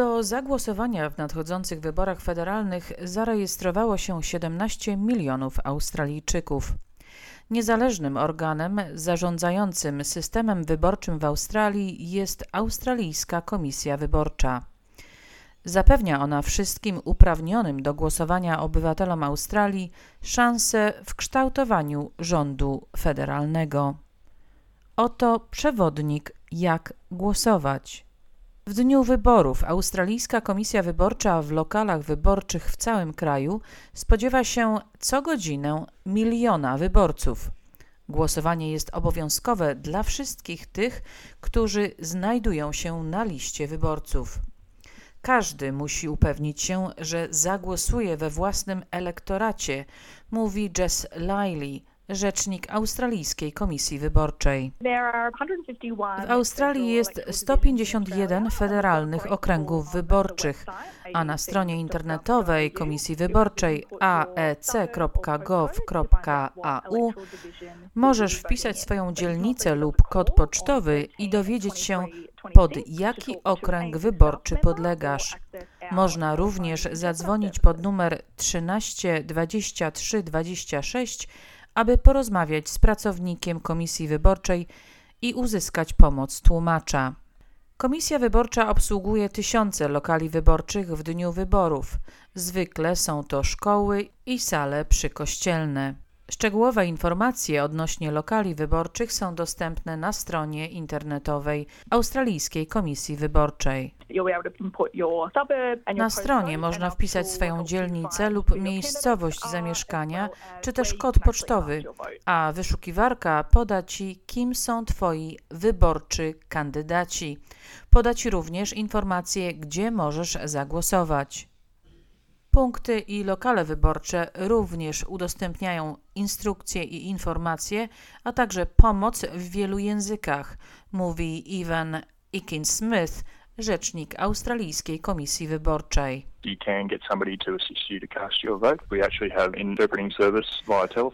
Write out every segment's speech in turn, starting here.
Do zagłosowania w nadchodzących wyborach federalnych zarejestrowało się 17 milionów Australijczyków. Niezależnym organem zarządzającym systemem wyborczym w Australii jest Australijska Komisja Wyborcza. Zapewnia ona wszystkim uprawnionym do głosowania obywatelom Australii szansę w kształtowaniu rządu federalnego. Oto przewodnik, jak głosować. W dniu wyborów Australijska Komisja Wyborcza w lokalach wyborczych w całym kraju spodziewa się co godzinę miliona wyborców. Głosowanie jest obowiązkowe dla wszystkich tych, którzy znajdują się na liście wyborców. Każdy musi upewnić się, że zagłosuje we własnym elektoracie, mówi Jess Liley, rzecznik Australijskiej Komisji Wyborczej. W Australii jest 151 federalnych okręgów wyborczych, a na stronie internetowej Komisji Wyborczej aec.gov.au możesz wpisać swoją dzielnicę lub kod pocztowy i dowiedzieć się, pod jaki okręg wyborczy podlegasz. Można również zadzwonić pod numer 13 23 26 aby porozmawiać z pracownikiem Komisji Wyborczej i uzyskać pomoc tłumacza. Komisja Wyborcza obsługuje tysiące lokali wyborczych w dniu wyborów. Zwykle są to szkoły i sale przykościelne. Szczegółowe informacje odnośnie lokali wyborczych są dostępne na stronie internetowej Australijskiej Komisji Wyborczej. Na stronie można wpisać swoją dzielnicę lub miejscowość zamieszkania, czy też kod pocztowy, a wyszukiwarka poda Ci, kim są Twoi wyborczy kandydaci. Poda Ci również informacje, gdzie możesz zagłosować. Punkty i lokale wyborcze również udostępniają instrukcje i informacje, a także pomoc w wielu językach, mówi Ivan Ikin-Smith, rzecznik Australijskiej Komisji Wyborczej.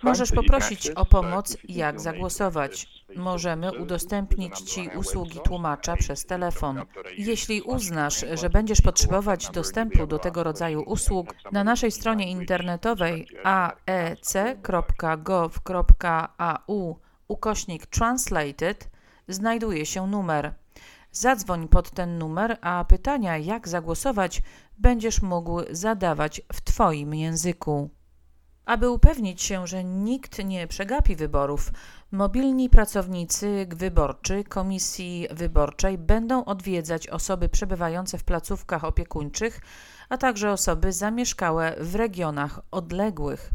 Możesz poprosić o pomoc, jak zagłosować. Możemy udostępnić Ci usługi tłumacza przez telefon. Jeśli uznasz, że będziesz potrzebować dostępu do tego rodzaju usług, na naszej stronie internetowej aec.gov.au ukośnik translated znajduje się numer Zadzwoń pod ten numer, a pytania, jak zagłosować, będziesz mógł zadawać w Twoim języku. Aby upewnić się, że nikt nie przegapi wyborów, mobilni pracownicy wyborczy Komisji Wyborczej będą odwiedzać osoby przebywające w placówkach opiekuńczych, a także osoby zamieszkałe w regionach odległych.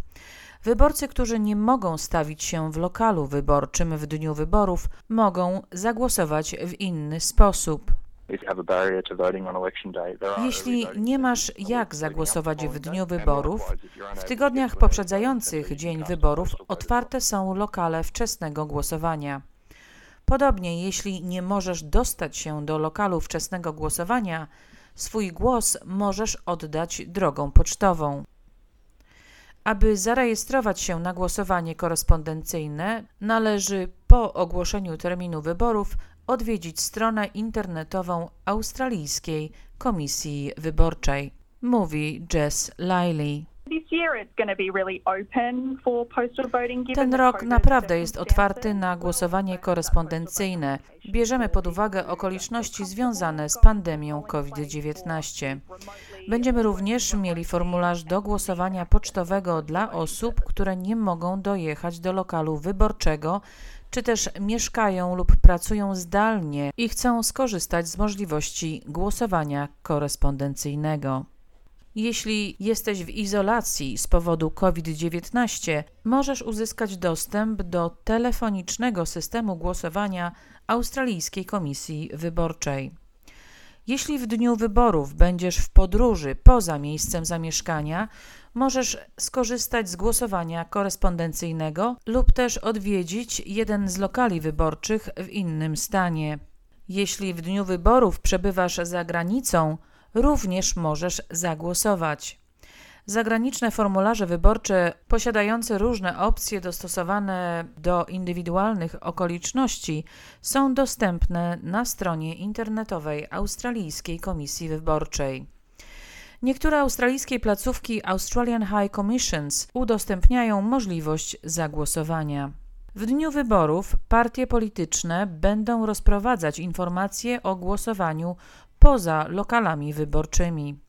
Wyborcy, którzy nie mogą stawić się w lokalu wyborczym w dniu wyborów, mogą zagłosować w inny sposób. Jeśli nie masz jak zagłosować w dniu wyborów, w tygodniach poprzedzających dzień wyborów otwarte są lokale wczesnego głosowania. Podobnie, jeśli nie możesz dostać się do lokalu wczesnego głosowania, swój głos możesz oddać drogą pocztową. Aby zarejestrować się na głosowanie korespondencyjne, należy po ogłoszeniu terminu wyborów odwiedzić stronę internetową Australijskiej Komisji Wyborczej, mówi Jess Liley. Ten rok naprawdę jest otwarty na głosowanie korespondencyjne. Bierzemy pod uwagę okoliczności związane z pandemią COVID-19. Będziemy również mieli formularz do głosowania pocztowego dla osób, które nie mogą dojechać do lokalu wyborczego, czy też mieszkają lub pracują zdalnie i chcą skorzystać z możliwości głosowania korespondencyjnego. Jeśli jesteś w izolacji z powodu COVID-19, możesz uzyskać dostęp do telefonicznego systemu głosowania Australijskiej Komisji Wyborczej. Jeśli w dniu wyborów będziesz w podróży poza miejscem zamieszkania, możesz skorzystać z głosowania korespondencyjnego lub też odwiedzić jeden z lokali wyborczych w innym stanie. Jeśli w dniu wyborów przebywasz za granicą, również możesz zagłosować. Zagraniczne formularze wyborcze posiadające różne opcje dostosowane do indywidualnych okoliczności są dostępne na stronie internetowej Australijskiej Komisji Wyborczej. Niektóre australijskie placówki Australian High Commissions udostępniają możliwość zagłosowania. W dniu wyborów partie polityczne będą rozprowadzać informacje o głosowaniu poza lokalami wyborczymi.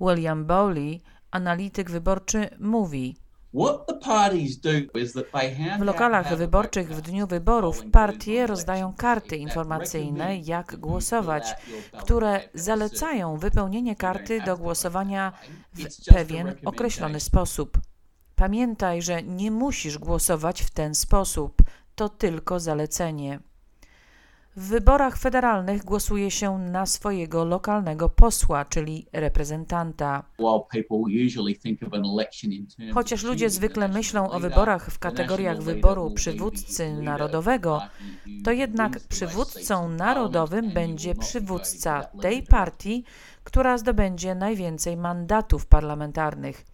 William Bowley, analityk wyborczy, mówi: w lokalach wyborczych w dniu wyborów partie rozdają karty informacyjne, jak głosować, które zalecają wypełnienie karty do głosowania w pewien określony sposób. Pamiętaj, że nie musisz głosować w ten sposób, to tylko zalecenie. W wyborach federalnych głosuje się na swojego lokalnego posła, czyli reprezentanta. Chociaż ludzie zwykle myślą o wyborach w kategoriach wyboru przywódcy narodowego, to jednak przywódcą narodowym będzie przywódca tej partii, która zdobędzie najwięcej mandatów parlamentarnych.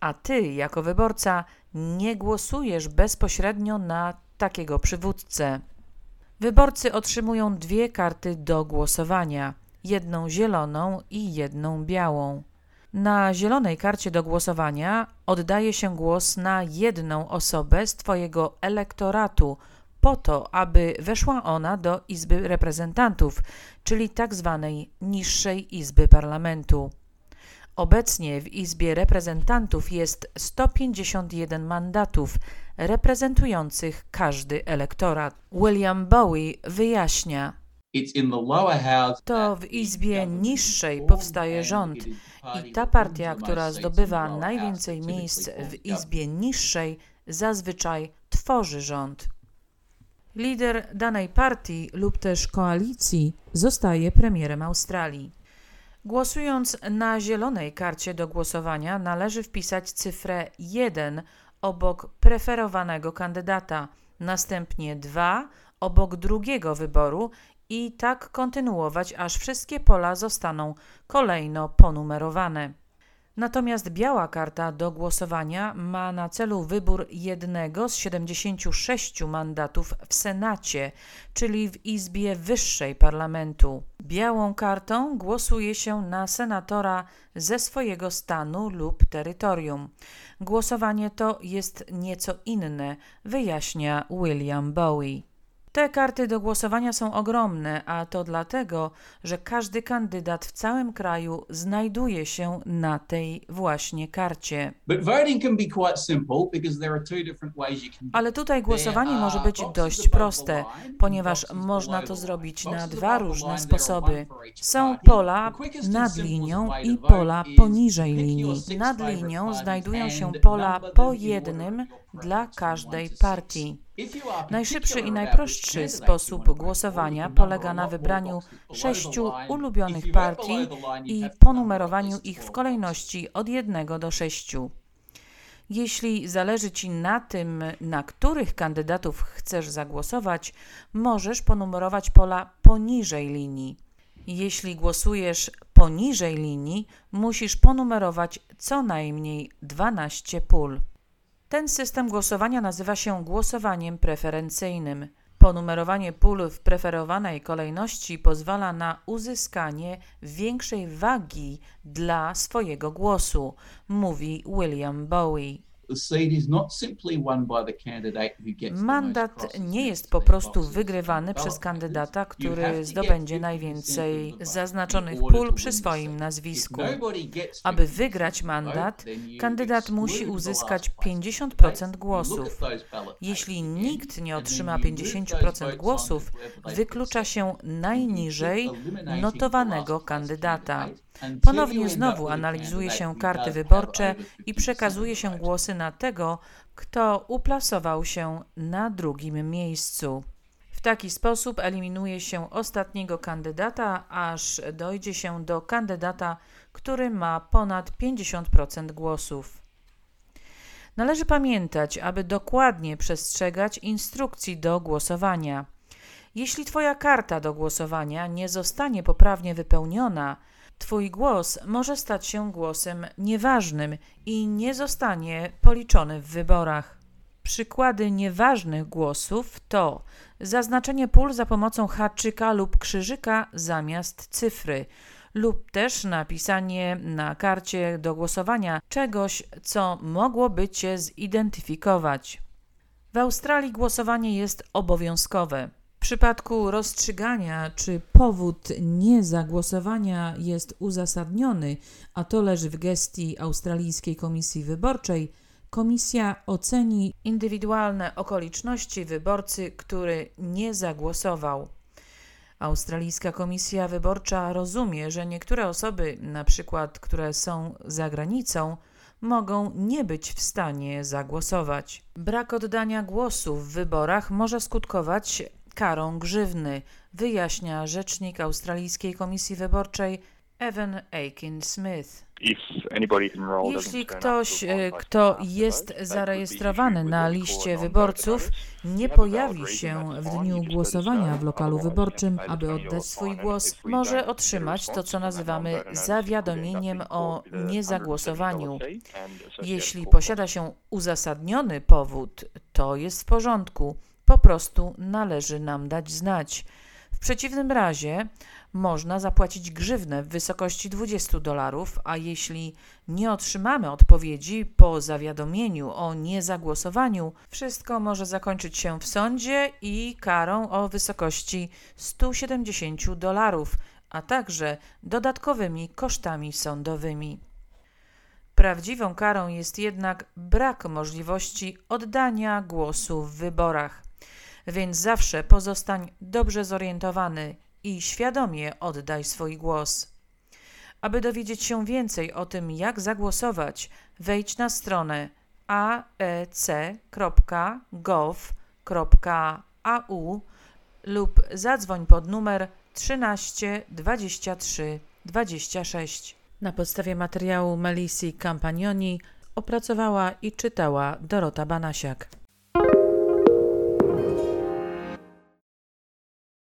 A ty, jako wyborca, nie głosujesz bezpośrednio na takiego przywódcę. Wyborcy otrzymują dwie karty do głosowania: jedną zieloną i jedną białą. Na zielonej karcie do głosowania oddaje się głos na jedną osobę z Twojego elektoratu, po to, aby weszła ona do Izby Reprezentantów, czyli tak zwanej niższej Izby Parlamentu. Obecnie w Izbie Reprezentantów jest 151 mandatów reprezentujących każdy elektorat. William Bowie wyjaśnia. To w Izbie niższej powstaje rząd i ta partia, która zdobywa najwięcej miejsc w Izbie niższej, zazwyczaj tworzy rząd. Lider danej partii lub też koalicji zostaje premierem Australii. Głosując na zielonej karcie do głosowania, należy wpisać cyfrę 1 obok preferowanego kandydata, następnie 2 obok drugiego wyboru i tak kontynuować, aż wszystkie pola zostaną kolejno ponumerowane. Natomiast biała karta do głosowania ma na celu wybór jednego z 76 mandatów w Senacie, czyli w Izbie Wyższej Parlamentu. Białą kartą głosuje się na senatora ze swojego stanu lub terytorium. Głosowanie to jest nieco inne, wyjaśnia William Bowie. Te karty do głosowania są ogromne, a to dlatego, że każdy kandydat w całym kraju znajduje się na tej właśnie karcie. Ale tutaj głosowanie może być dość proste, ponieważ można to zrobić na dwa różne sposoby. Są pola nad linią i pola poniżej linii. Nad linią znajdują się pola po jednym dla każdej partii. Najszybszy i najprostszy sposób głosowania polega na wybraniu sześciu ulubionych partii i ponumerowaniu ich w kolejności od jednego do sześciu. Jeśli zależy Ci na tym, na których kandydatów chcesz zagłosować, możesz ponumerować pola poniżej linii. Jeśli głosujesz poniżej linii, musisz ponumerować co najmniej 12 pól. Ten system głosowania nazywa się głosowaniem preferencyjnym. Ponumerowanie pól w preferowanej kolejności pozwala na uzyskanie większej wagi dla swojego głosu, mówi William Bowie. Mandat nie jest po prostu wygrywany przez kandydata, który zdobędzie najwięcej zaznaczonych pól przy swoim nazwisku. Aby wygrać mandat, kandydat musi uzyskać 50% głosów. Jeśli nikt nie otrzyma 50% głosów, wyklucza się najniżej notowanego kandydata. Ponownie znowu analizuje się karty wyborcze i przekazuje się głosy na tego, kto uplasował się na drugim miejscu. W taki sposób eliminuje się ostatniego kandydata, aż dojdzie się do kandydata, który ma ponad 50% głosów. Należy pamiętać, aby dokładnie przestrzegać instrukcji do głosowania. Jeśli Twoja karta do głosowania nie zostanie poprawnie wypełniona, Twój głos może stać się głosem nieważnym i nie zostanie policzony w wyborach. Przykłady nieważnych głosów to zaznaczenie pól za pomocą haczyka lub krzyżyka zamiast cyfry, lub też napisanie na karcie do głosowania czegoś, co mogłoby Cię zidentyfikować. W Australii głosowanie jest obowiązkowe. W przypadku rozstrzygania, czy powód niezagłosowania jest uzasadniony, a to leży w gestii Australijskiej Komisji Wyborczej, komisja oceni indywidualne okoliczności wyborcy, który nie zagłosował. Australijska Komisja Wyborcza rozumie, że niektóre osoby, na przykład które są za granicą, mogą nie być w stanie zagłosować. Brak oddania głosu w wyborach może skutkować karą grzywny, wyjaśnia rzecznik Australijskiej Komisji Wyborczej Evan Aiken Smith. Jeśli ktoś, e, kto jest zarejestrowany na liście wyborców, nie pojawi się w dniu głosowania w lokalu wyborczym, aby oddać swój głos, może otrzymać to, co nazywamy zawiadomieniem o niezagłosowaniu. Jeśli posiada się uzasadniony powód, to jest w porządku. Po prostu należy nam dać znać. W przeciwnym razie można zapłacić grzywnę w wysokości 20 dolarów, a jeśli nie otrzymamy odpowiedzi po zawiadomieniu o niezagłosowaniu, wszystko może zakończyć się w sądzie i karą o wysokości 170 dolarów, a także dodatkowymi kosztami sądowymi. Prawdziwą karą jest jednak brak możliwości oddania głosu w wyborach więc zawsze pozostań dobrze zorientowany i świadomie oddaj swój głos. Aby dowiedzieć się więcej o tym, jak zagłosować, wejdź na stronę aec.gov.au lub zadzwoń pod numer 13 23 26. Na podstawie materiału Melisy Campagnoni opracowała i czytała Dorota Banasiak.